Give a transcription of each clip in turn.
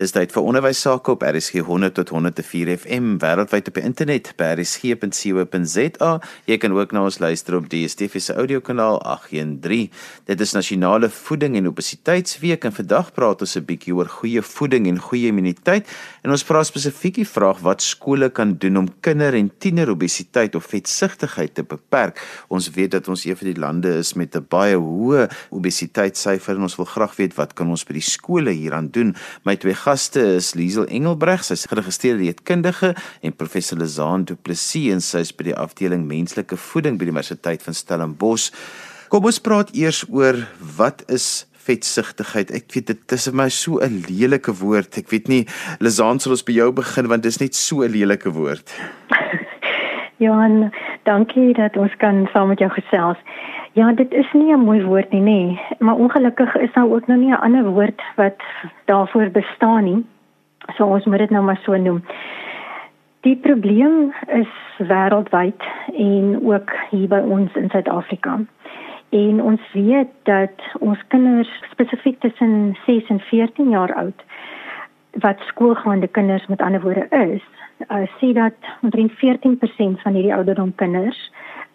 Dis tyd vir onderwys sake op RSG 100 tot 104 FM wêreldwyd op die internet by rsg.co.za. Jy kan ook na ons luister op die DSTV se audiokanaal 813. Dit is nasionale voeding en obesiteitsweek en vandag praat ons 'n bietjie oor goeie voeding en goeie immuniteit en ons vra spesifiek die vraag wat skole kan doen om kinder en tiener obesiteit of vetsigtigheid te beperk. Ons weet dat ons een van die lande is met 'n baie hoë obesiteitssyfer en ons wil graag weet wat kan ons by die skole hieraan doen. My twee gaste is Liesel Engelbreg, sy's geregistreerde dieetkundige en professor Lizaan Du Plessis en sy's by die afdeling menslike voeding by die Universiteit van Stellenbosch. Kom ons praat eers oor wat is vetsigtigheid. Ek weet dit is vir my so 'n lelike woord. Ek weet nie Lizaan sal ons by jou begin want dit is net so 'n lelike woord. Johan, dankie dat ons kan saam met jou gesels. Ja, dit is nie 'n mooi woord nie, nee. maar ongelukkig is daar ook nog nie 'n ander woord wat daarvoor bestaan nie. So ons moet dit nou maar so noem. Die probleem is wêreldwyd en ook hier by ons in Suid-Afrika. En ons weet dat ons kinders spesifiek tussen 6 en 14 jaar oud wat skoolgaande kinders met ander woorde is, uh, sê dat omtrent 14% van hierdie ouderdom kinders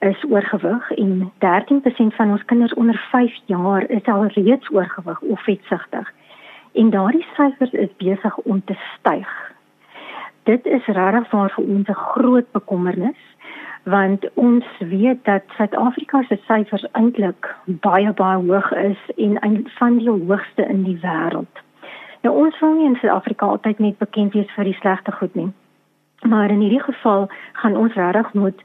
is oorgewig en 13% van ons kinders onder 5 jaar is al reeds oorgewig of vetsigtig. En daardie syfers is besig om te styg. Dit is regtig vir ons 'n groot bekommernis want ons weet dat Suid-Afrika se syfers eintlik baie baie hoog is en een van die hoogste in die wêreld. Nou ons wil nie in Suid-Afrika altyd net bekend wees vir die slegte goed nie. Maar in hierdie geval gaan ons regtig moet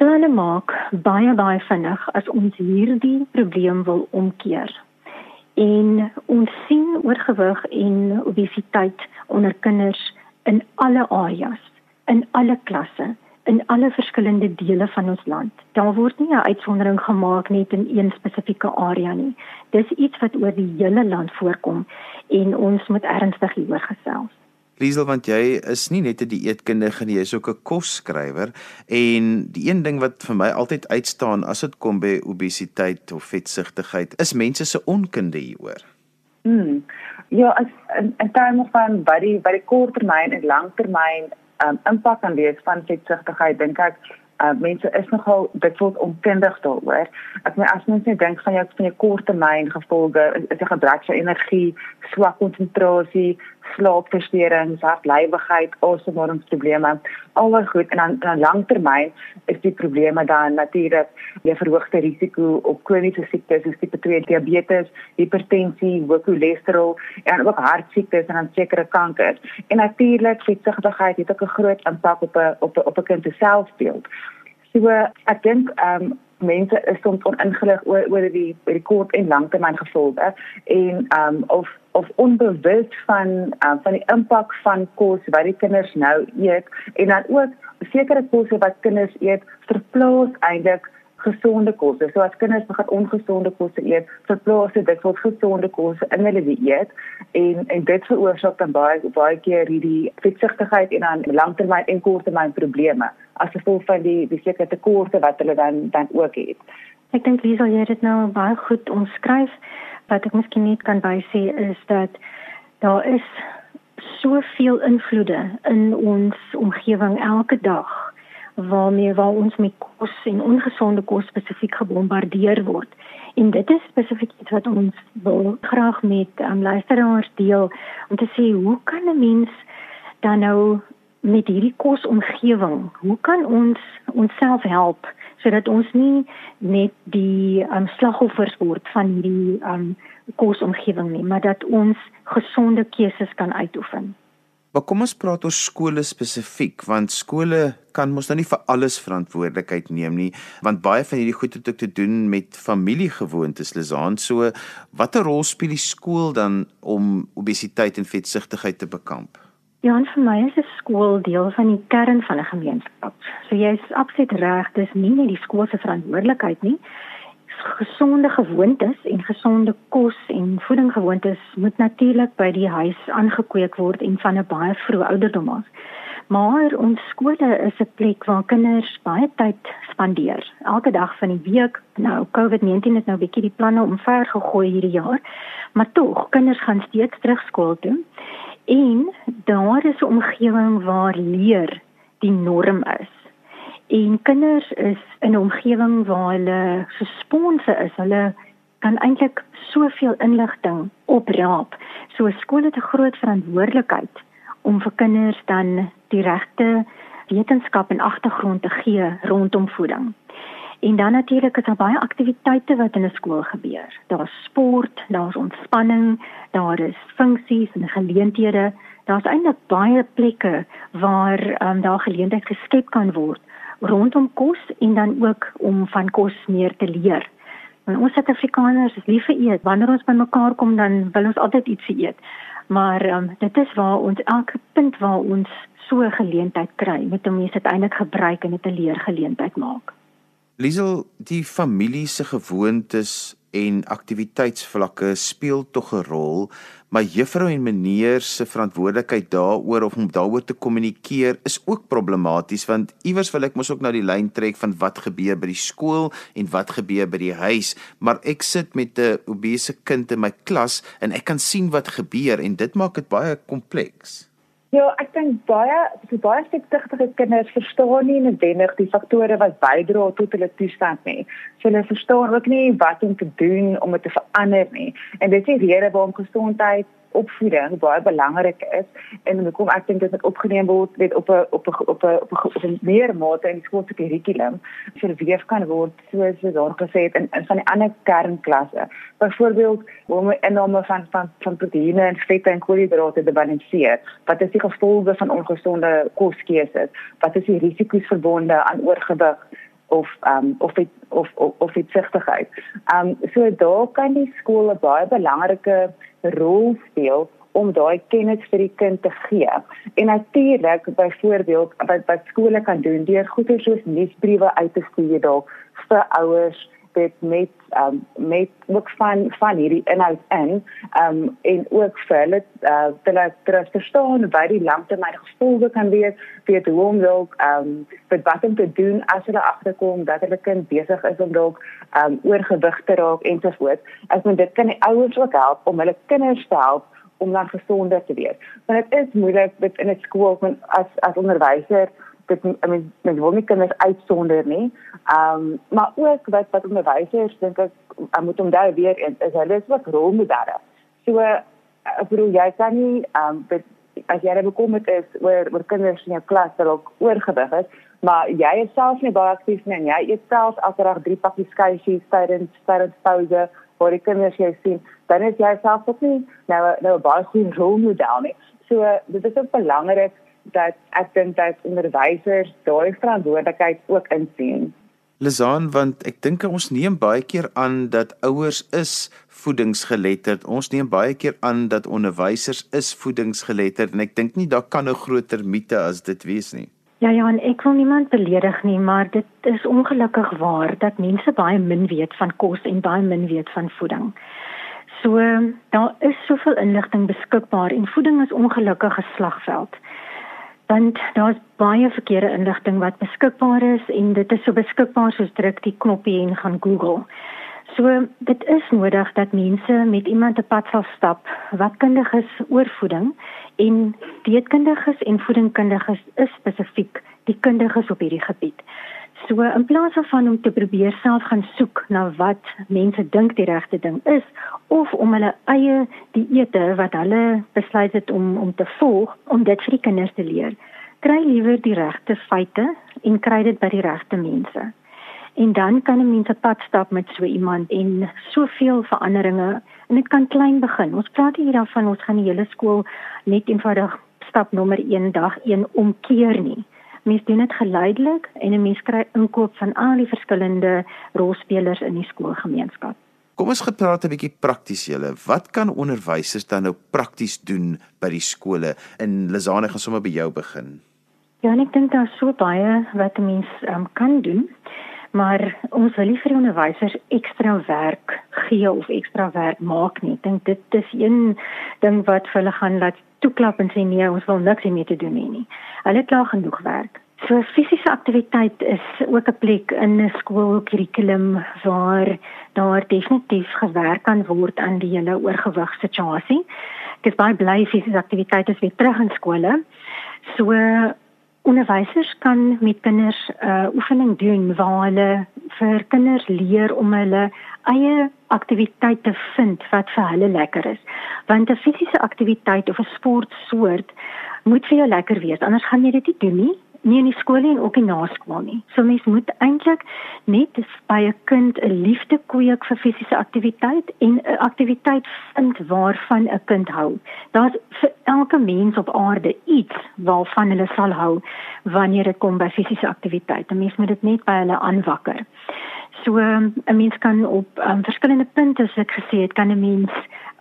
planne maak baie baie vinnig as ons hierdie probleem wil omkeer. En ons sien oorgewig en obesiteit onder kinders in alle areas, in alle klasse, in alle verskillende dele van ons land. Daar word nie 'n uitsondering gemaak net in een spesifieke area nie. Dis iets wat oor die hele land voorkom en ons moet ernstig hieroor gesels. Liesel want jy is nie net 'n dieetkundige nie, jy's ook 'n kosskrywer en die een ding wat vir my altyd uitstaan as dit kom by obesiteit of vetsigtigheid, is mense se onkunde hieroor. Mm. Ja, as in, in terme van wat die wat die korttermyn en langtermyn um, impak kan wees van vetsigtigheid, dink ek uh, mense is nogal dit word onkundig daaroor. Ek meen as mens net dink van jou van jou korttermyn gevolge, is, is die gebrek aan energie, swak konsentrasie, slaapversteurings, hartlywigheid, asemhalingsprobleme, alhoewel goed en dan dan langtermyn is die probleme dan natuurlik die verhoogde risiko op kroniese siektes soos tipe 2 diabetes, hipertensie, hoë cholesterol en ook hartsiektes en dan sekere kankers. En natuurlik vetsigtigheid het ook 'n groot impak op 'n op 'n op 'n kind se selfbeeld. So ek dink ehm um, mense is soms oningelig oor oor die oor die kort en langtermyn gevolge en ehm um, of of onbewus van um, van die impak van kos wat die kinders nou eet en dan ook sekere kosse wat kinders eet verplaas eintlik gesonde kosse. So as kinders begin ongesonde kosse eet, verplaas dit dikwels gesonde kosse in hulle dieet en en dit veroorsaak dan baie baie keer hierdie vetsigtigheid en dan langtermyn en korttermyn probleme as gevolg van die die sekere tekorte wat hulle dan dan ook het. Ek dink Liesel jy het dit nou baie goed omskryf wat ek miskien net kan bysê is dat daar is soveel invloede in ons omgewing elke dag waarmee waar ons met kos en ongesonde kos spesifiek gebombardeer word. En dit is spesifiek iets wat ons wil graag met um, luisteraars deel om te sê hoe kan 'n mens dan nou met hierdie kosomgewing, hoe kan ons onsself help sodat ons nie net die um, slagoffers word van hierdie um, kosomgewing nie, maar dat ons gesonde keuses kan uitoefen. Maar kom ons praat oor skole spesifiek want skole kan mos nou nie vir alles verantwoordelikheid neem nie want baie van hierdie goed het ook te doen met familiegewoontes Lizaan so watter rol speel die skool dan om obesiteit en vetsigtigheid te bekamp? Ja, en vir my is 'n skool deel van die kern van 'n gemeenskap. So jy is absoluut reg, dis nie net die skool se verantwoordelikheid nie. Gesonde gewoontes en gesonde kos en voedingsgewoontes moet natuurlik by die huis aangekweek word en van 'n baie vroeë ouderdom af. Maar ons skole is 'n plek waar kinders baie tyd spandeer. Elke dag van die week. Nou COVID-19 het nou 'n bietjie die planne omver gegooi hierdie jaar. Maar tog, kinders gaan steeds terug skool toe En daar is 'n omgewing waar leer die norm is. En kinders is in 'n omgewing waar hulle gesponse is. Hulle kan eintlik soveel inligting opraap. So skole het 'n groot verantwoordelikheid om vir kinders dan die regte wetenskap en agtergrond te gee rondom voeding. En dan natuurlik is daar baie aktiwiteite wat in 'n skool gebeur. Daar's sport, daar's ontspanning, daar is funksies en geleenthede. Daar's eintlik baie plekke waar um, daar geleentheid geskep kan word rondom kos en dan ook om van kos meer te leer. En ons Suid-Afrikaners is lief vir eet. Wanneer ons bymekaar kom dan wil ons altyd ietsie eet. Maar um, dit is waar ons elke punt waar ons so 'n geleentheid kry, moet mense dit eintlik gebruik en dit 'n leergeleentheid maak. Liesel, die familie se gewoontes en aktiwiteitsvlakke speel tog 'n rol, maar juffrou en meneer se verantwoordelikheid daaroor of om daaroor te kommunikeer is ook problematies want iewers wil ek mos ook na die lyn trek van wat gebeur by die skool en wat gebeur by die huis, maar ek sit met 'n obese kind in my klas en ek kan sien wat gebeur en dit maak dit baie kompleks. Ja, ek dink baie so baie sektigtige kinders verstaan nie noodwendig die faktore wat bydra tot hulle toestand nie. So hulle verstaan ook nie wat om te doen om dit te verander nie. En dit is die rede waarom gesondheid opvoeding baie belangrik is en hoe kom ek dink dit moet opgeneem word weet op 'n op 'n op 'n op 'n meer mate in die skoolse kurrikulum verweef kan word soos jy daar gesê het in in van die ander kernklasse. Byvoorbeeld hoe om inname van van van proteïene en vette en koolhidrate te balanseer. Wat is die gevolge van ongesonde koskeuses? Wat is die risiko's verbonde aan oorgewig of um of het, of of of itsigtigheid. Um so daar kan die skool 'n baie belangrike rol speel om daai kennis vir die kind te gee. En natuurlik byvoorbeeld wat wat skole kan doen deur goeie soos nuusbriewe uit te stuur dalk vir ouers dit met um met ook van van hierdie inhoud in um en ook vir hulle uh te laat verstaan wat die langtermyn gevolge kan wees vir die hom dalk um vir wat om te doen as hulle agterkom dat hulle kind besig is om dalk um oorgewig te raak ensovoorts. Ek meen dit kan die ouers ook help om hulle kinders te help om dan gesonder te wees. Want dit is moeilik met in 'n skool as as onderwyser dit I mean wil nie kinders uitsonder nie. Ehm um, maar ook wat wat onderwysers dink ek uh, moet onthou weer is, is hulle is ook rolmodelle. So ek bedoel jy kan nie ehm um, as jy bekom het is oor oor kinders in jou klas wat ook oorgewig is, maar jy is self nie baie aktief nie en jy eet self elke drie pakkies skyfies tydens tydens pouse waar die kinders jou sien, dan is jy self ook nie nou nou baie goeie rolmodel nie. So dit is ook belangrik dat ek dink dat onderwysers daai verantwoordelikheid ook insien. Lizaan, want ek dink ons neem baie keer aan dat ouers is voedingsgeletterd. Ons neem baie keer aan dat onderwysers is voedingsgeletterd en ek dink nie daar kan 'n groter mite as dit wees nie. Ja ja, en ek wil niemand beledig nie, maar dit is ongelukkig waar dat mense baie min weet van kos en baie min weet van voeding. So daar is soveel inligting beskikbaar en voeding is ongelukkig 'n slagveld want daar's baie verkeerde inligting wat beskikbaar is en dit is so beskikbaar soos druk die knoppie en gaan Google. So dit is nodig dat mense met iemand te pad sal stap wat kundig is oor voeding en dieetkundiges en voedingkundiges is spesifiek die kundiges op hierdie gebied. So in plaas van om te probeer self gaan soek na wat mense dink die regte ding is of om hulle eie dieete wat hulle besluit het om om te volg om dit vir die kinders te leer, kry liewer die regte feite en kry dit by die regte mense. En dan kan 'n mens 'n pad stap met so iemand en soveel veranderinge en dit kan klein begin. Ons praat hier daarvan ons gaan die hele skool net eenvoudig stap nommer 1 dag 1 omkeer nie mens doen dit geleidelik en 'n mens kry inkoop van al die verskillende rolspelers in die skoolgemeenskap. Kom ons gepraat 'n bietjie prakties julle. Wat kan onderwysers dan nou prakties doen by die skole? In Lizane gaan sommer by jou begin. Ja, ek dink daar is so baie wat 'n mens um, kan doen. Maar ons wil nie vir onderwysers ekstra werk gee of ekstra werk maak nie. Ek dink dit is een ding wat vir hulle gaan laat toeklap en sê nee, ons wil niks hiermee te doen nie. Hulle klaar genoeg werk. So fisiese aktiwiteit is ook 'n plek in 'n skoolkurrikulum waar daar definitief gewerk kan word aan die hele oorgewig situasie. Ek is baie bly fisiese aktiwiteite is weer terug in skole. So onderwysers kan met kinders 'n uh, oefening doen waar hulle vir kinders leer om hulle eie aktiwiteit te vind wat vir hulle lekker is. Want 'n fisiese aktiwiteit of 'n sportsoort moet vir jou lekker wees, anders gaan jy dit nie doen nie nie in die skool en ook nie na skool nie. So mens moet eintlik net by 'n kind 'n liefde kweek vir fisiese aktiwiteit en 'n aktiwiteit vind waarvan 'n kind hou. Daar's vir elke mens op aarde iets waarvan hulle sal hou wanneer dit kom by fisiese aktiwiteit. 'n Mens moet dit net by hulle aanwakker. So 'n mens kan op um, verskillende punte soos ek gesê het, kan 'n mens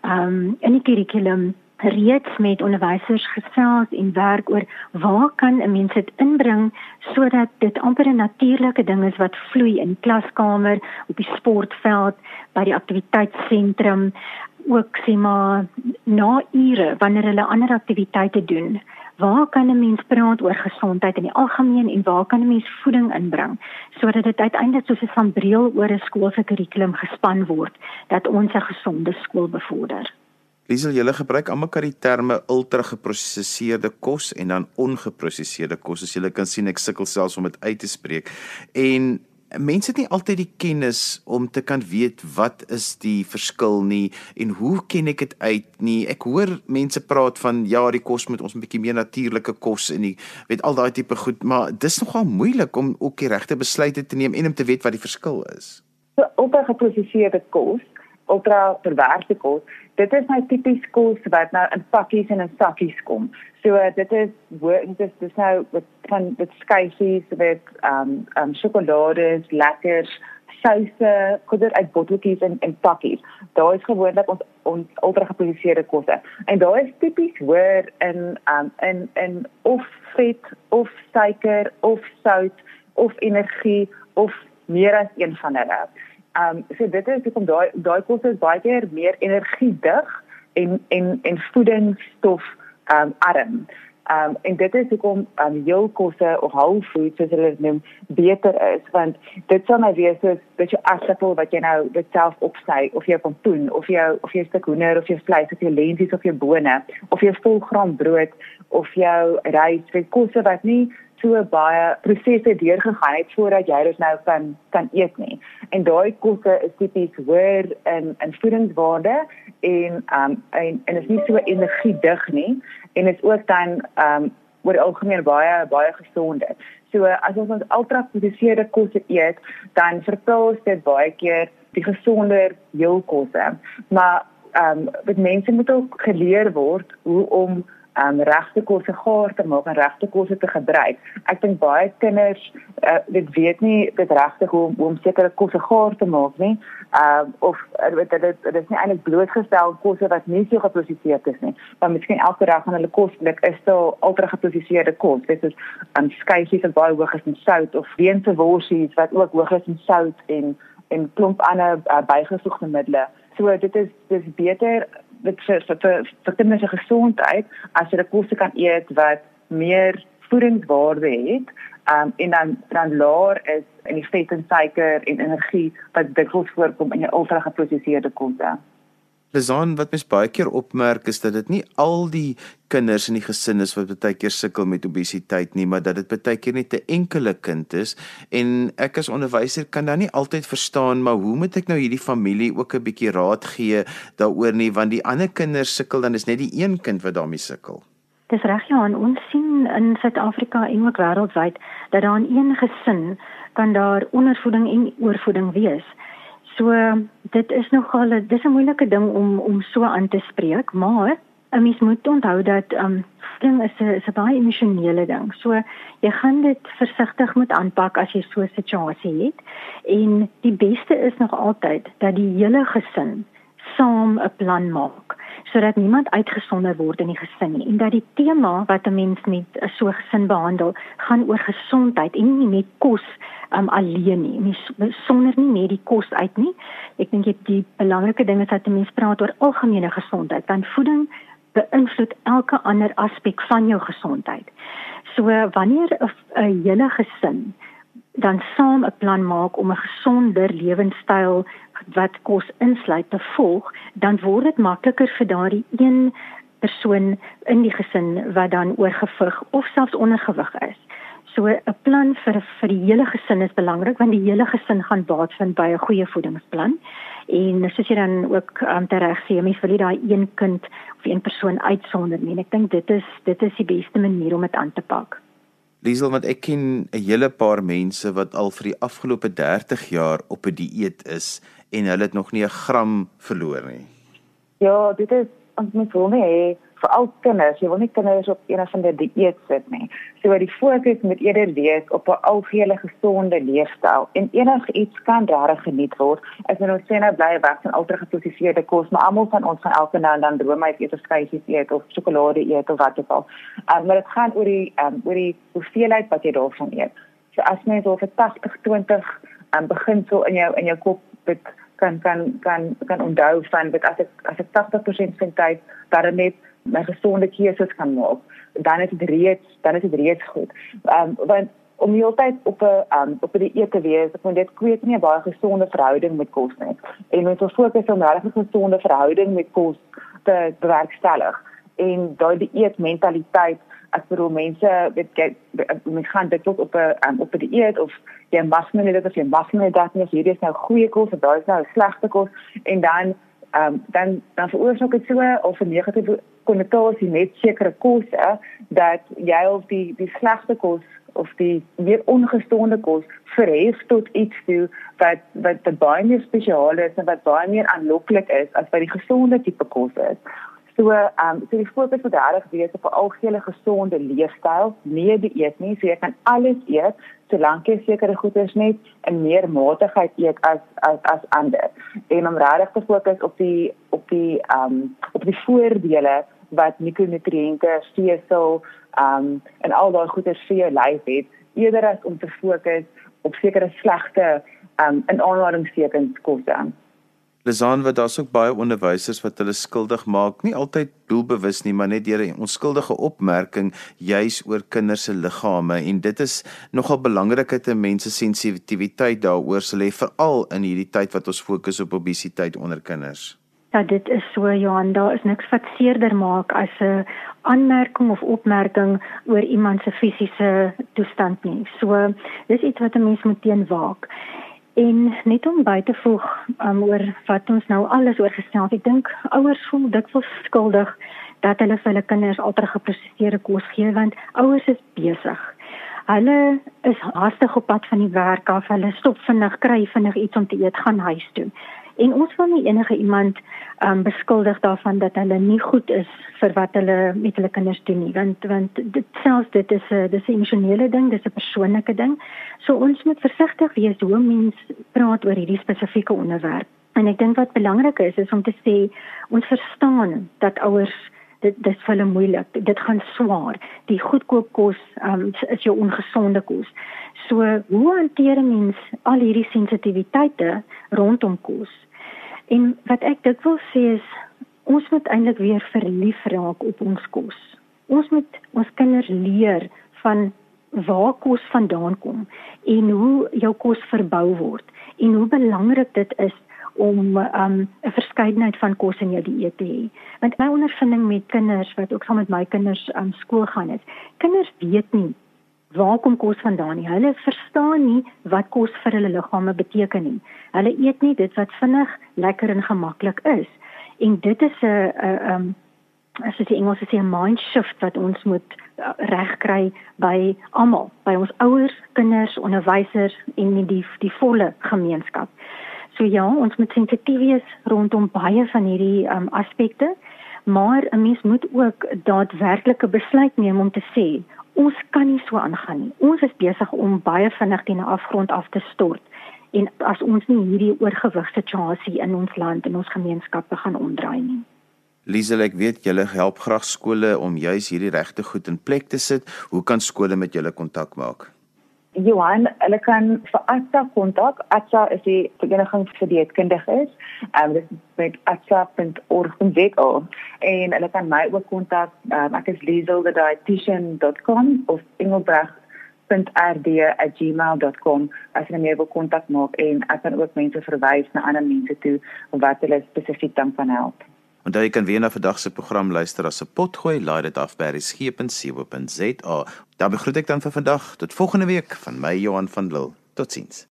um, in die kurrikulum reeds met onderwysers gesels en werk oor waar kan 'n mens dit inbring sodat dit amper 'n natuurlike ding is wat vloei in klaskamer, op die sportveld, by die aktiwiteitssentrum, ook sê maar na ure wanneer hulle ander aktiwiteite doen. Waar kan 'n mens praat oor gesondheid in die algemeen en waar kan 'n mens voeding inbring sodat dit uiteindelik soos 'n sambreel oor 'n skool se kurrikulum gespan word dat ons 'n gesonde skool bevorder? Liesel, julle gebruik almekaar die terme ultra geprosesseerde kos en dan ongeprosesseerde kos. As julle kan sien, ek sukkel selfs om dit uit te spreek. En mense het nie altyd die kennis om te kan weet wat is die verskil nie en hoe ken ek dit uit nie. Ek hoor mense praat van ja, die kos moet ons 'n bietjie meer natuurlike kos en die weet al daai tipe goed, maar dis nogal moeilik om ook die regte besluite te neem en om te weet wat die verskil is. So, ultra geprosesseerde kos ultra verwerkte kos. Dit is nou tipies kos wat nou in pakkies en in sakkies kom. So dit is dit is nou met van met skyfies met ehm um, um, sjokolade, lekkers, souse, goeder uit botteltjies en en pakkies. Daar is gewoonlik ons ons ultra geproduseerde kosse. En daar is tipies hoor in um, in in of vet of suiker of sout of energie of meer as een van hulle. Ehm um, so dit is hoekom daai daai kos is baie keer meer energiedig en en en voedingsstof ehm um, arm. Ehm um, en dit is hoekom ehm um, jou kosse of whole foods soos hulle dit noem beter is want dit sal nou wees soos dat jy asappel wat jy nou dit self opsny of jou pompoen of jou of jou stuk hoender of jou vleis of jou lenties of jou bone of jou volgraan brood of jou rys, dit kosse wat nie so baie prosesse deurgegaan het voordat jy dit nou kan kan eet nie. En daai kosse is tipies hoër in in voedingswaarde en um en en is nie so energiedig nie en is ook dan um oor die algemeen baie baie gesonder. So as ons ons ultra geproduseerde kosse eet, dan verpils dit baie keer die gesonder heelkosse. Maar um wat mense moet ook geleer word hoe om um regte kosse gaar te maak en regte kosse te gebruik. Ek dink baie kinders uh, dit weet nie dit regtig hoe om sekere kosse gaar te maak nie. Um of uh, weet dit dit is nie eintlik blootgestel kosse wat nie so geprosesseer is nie. Maar miskien elke dag aan hulle kosblik is daar ultra geprosesseerde kos. Dit is um skyfies wat baie hoog is in sout of weense worsies wat ook hoog is in sout en en klomp ander uh, bygevoegde middels. So dit is dis beter dit vir vir vir, vir kinders se gesondheid as 'n kos kan eet wat meer voedingswaarde het um, en dan dan laer is in die vet en suiker en energie wat dikwels voorkom in jou ultra geprosesseerde kosse. Lizan wat mens baie keer opmerk is dat dit nie al die kinders in die gesin is wat baie keer sukkel met obesiteit nie, maar dat dit baie keer net 'n enkele kind is en ek as onderwyser kan dan nie altyd verstaan maar hoe moet ek nou hierdie familie ook 'n bietjie raad gee daaroor nie want die ander kinders sukkel dan is net die een kind wat daarmee sukkel. Dis reg ja, ons sien in Suid-Afrika en ook wêreldwyd dat daar in een gesin kan daar ondervoeding en oorvoeding wees. So dit is nogal dis 'n moeilike ding om om so aan te spreek, maar 'n mens moet onthou dat um voeding is 'n is 'n baie emosionele ding. So jy gaan dit versigtig moet aanpak as jy so 'n situasie het. En die beste is nog altyd dat die hele gesin saam 'n plan maak sodat niemand uitgesonder word in die gesin nie en dat die tema wat 'n mens met so 'n gesin behandel gaan oor gesondheid en nie net kos um, alleen nie. Mens sonder nie net die kos uit nie. Ek dink die belangrike ding is dat 'n mens praat oor algemene gesondheid. Want voeding beïnvloed elke ander aspek van jou gesondheid. So wanneer 'n hele gesin dan saam 'n plan maak om 'n gesonder lewenstyl wat kos insluit te volg, dan word dit makliker vir daardie een persoon in die gesin wat dan oorgewig of selfs ondergewig is. So 'n plan vir vir die hele gesin is belangrik want die hele gesin gaan baat vind by 'n goeie voedingsplan. En soos jy dan ook um, tereg sê, mens wil nie daai een kind of een persoon uitsonder nie. Ek dink dit is dit is die beste manier om dit aan te pak. Liesel, want ek ken 'n hele paar mense wat al vir die afgelope 30 jaar op 'n die dieet is en hulle het nog nie 'n gram verloor nie. Ja, dit is ons moet hom hê vir al kinders. Jy wil nie kinders op een of ander dieet sit nie. So die fokus moet eerder wees op 'n algehele gesonde leefstyl en enigiets kan regtig geniet word. As nou sê nou bly weg van ultrageproseserde kos, maar almal van ons gaan elke nou en dan roomys eet of skyfies eet of sjokolade eet of wat ook al. Um, maar dit gaan oor die um, oor die hoeveelheid wat jy daarvan eet. So as jy so vir 80 20 um, begin so in jou in jou kop dit kan kan kan kan onthou van dit as ek as ek 80% van tyd daarin net my gesonde keuses kan maak, dan is dit reeds dan is dit reeds goed. Ehm um, want om die hele tyd op 'n um, op 'n dieet te wees, moet dit kweek nie 'n baie gesonde verhouding met kos nie. En ons moet fokus op 'n regtig gesonde verhouding met kos te bewerkstellig en daai dieet mentaliteit vir hoe mense weet jy mens gaan tot op 'n um, op 'n dieet of jy mag nie dit of jy mag nie dat nie hierdie is nou goeie kos of daai is nou slegte kos en dan um, dan dan veroorsaak dit so of 'n negatiewe konnotasie met sekere kosse dat jy of die die slegte kos of die meer ongesonde kos verhef tot iets toe wat wat baie meer spesiaal is en wat baie meer aanloklik is as wat die gesonde tipe kos is. So ehm um, so die fokus moet reg wees op 'n algehele gesonde leefstyl, nie dieet nie. So jy kan alles eet solank jy sekere goeders net in meer matigheid eet as as as ander. En om reg te fokus op die op die ehm um, op die voordele wat mikronutriënte, vesel, ehm um, en al daai goeders vir jou lyf het, eerder as om te fokus op sekere slegte ehm um, in aanhalingstekens kosse. Lizaan wat daar's ook baie onderwysers wat hulle skuldig maak, nie altyd doelbewus nie, maar net deur 'n onskuldige opmerking juis oor kinders se liggame en dit is nogal belangrik dat mense sensitiwiteit daaroor sal hê veral in hierdie tyd wat ons fokus op obesiteit onder kinders. Ja, dit is so Johan, daar is niks wat seerder maak as 'n aanmerking of opmerking oor iemand se fisiese toestand nie. So, dis iets wat 'n mens moet teenwaak. En net om by te voeg um, oor wat ons nou alles oorgestel het. Ek dink ouers voel dikwels skuldig dat hulle vir hulle kinders ultrageproseserde kos gee want ouers is besig. Hulle is haastig op pad van die werk af. Hulle stop vinnig, kry vinnig iets om te eet, gaan huis toe. En ons wil nie enige iemand um beskuldig daarvan dat hulle nie goed is vir wat hulle met hulle kinders doen nie, want want dit selfs dit is 'n dis 'n emosionele ding, dis 'n persoonlike ding. So ons moet versigtig wees hoe mense praat oor hierdie spesifieke onderwerp. En ek dink wat belangrik is is om te sê ons verstaan dat ouers dit dis vir hulle moeilik. Dit gaan swaar. Die goedkoop kos um, is jou ongesonde kos. So hoe hanteer mens al hierdie sensitiwiteite rondom kos? En wat ek dikwels sê is ons moet eintlik weer verlief raak op ons kos. Ons moet ons kinders leer van waar kos vandaan kom en hoe jou kos verbou word en hoe belangrik dit is om um, 'n verskeidenheid van kos in jou dieet te hê. Want my ondervinding met kinders wat ook saam met my kinders um, skool gaan is, kinders weet nie waar kom kos vandaan nie. Hulle verstaan nie wat kos vir hulle liggame beteken nie. Hulle eet nie dit wat vinnig, lekker en gemaklik is. En dit is 'n 'n um as jy Engels sê 'n mind shift wat ons moet uh, regkry by almal, by ons ouers, kinders, onderwysers en die die volle gemeenskap. So ja, ons moet sensitief wees rondom baie van hierdie um aspekte, maar 'n mens moet ook daadwerklike besluit neem om te sê ons kan nie so aangaan nie. Ons is besig om baie vinnig teen 'n afgrond af te stort en as ons nie hierdie oorgewig situasie in ons land en ons gemeenskappe gaan omdraai nie. Liesel, ek weet julle help graag skole om juis hierdie regte goed in plek te sit. Hoe kan skole met julle kontak maak? Johan, hulle kan vir ATSA kontak. ATSA is die vereniging vir dieetkundiges. Ehm um, dit is met atsa.org.za en hulle kan my ook kontak. Um, ek is liesel@dietitian.com of engelbreg.rd@gmail.com as jy meer wil kontak maak en ek kan ook mense verwys na ander mense toe wat hulle spesifiek dan kan help. Onthou jy kan weer na vandag se program luister as 'n potgooi, laai dit af by resgep.co.za. Dan begroet ek dan vir vandag tot volgende week van my Johan van Lille. Totsiens.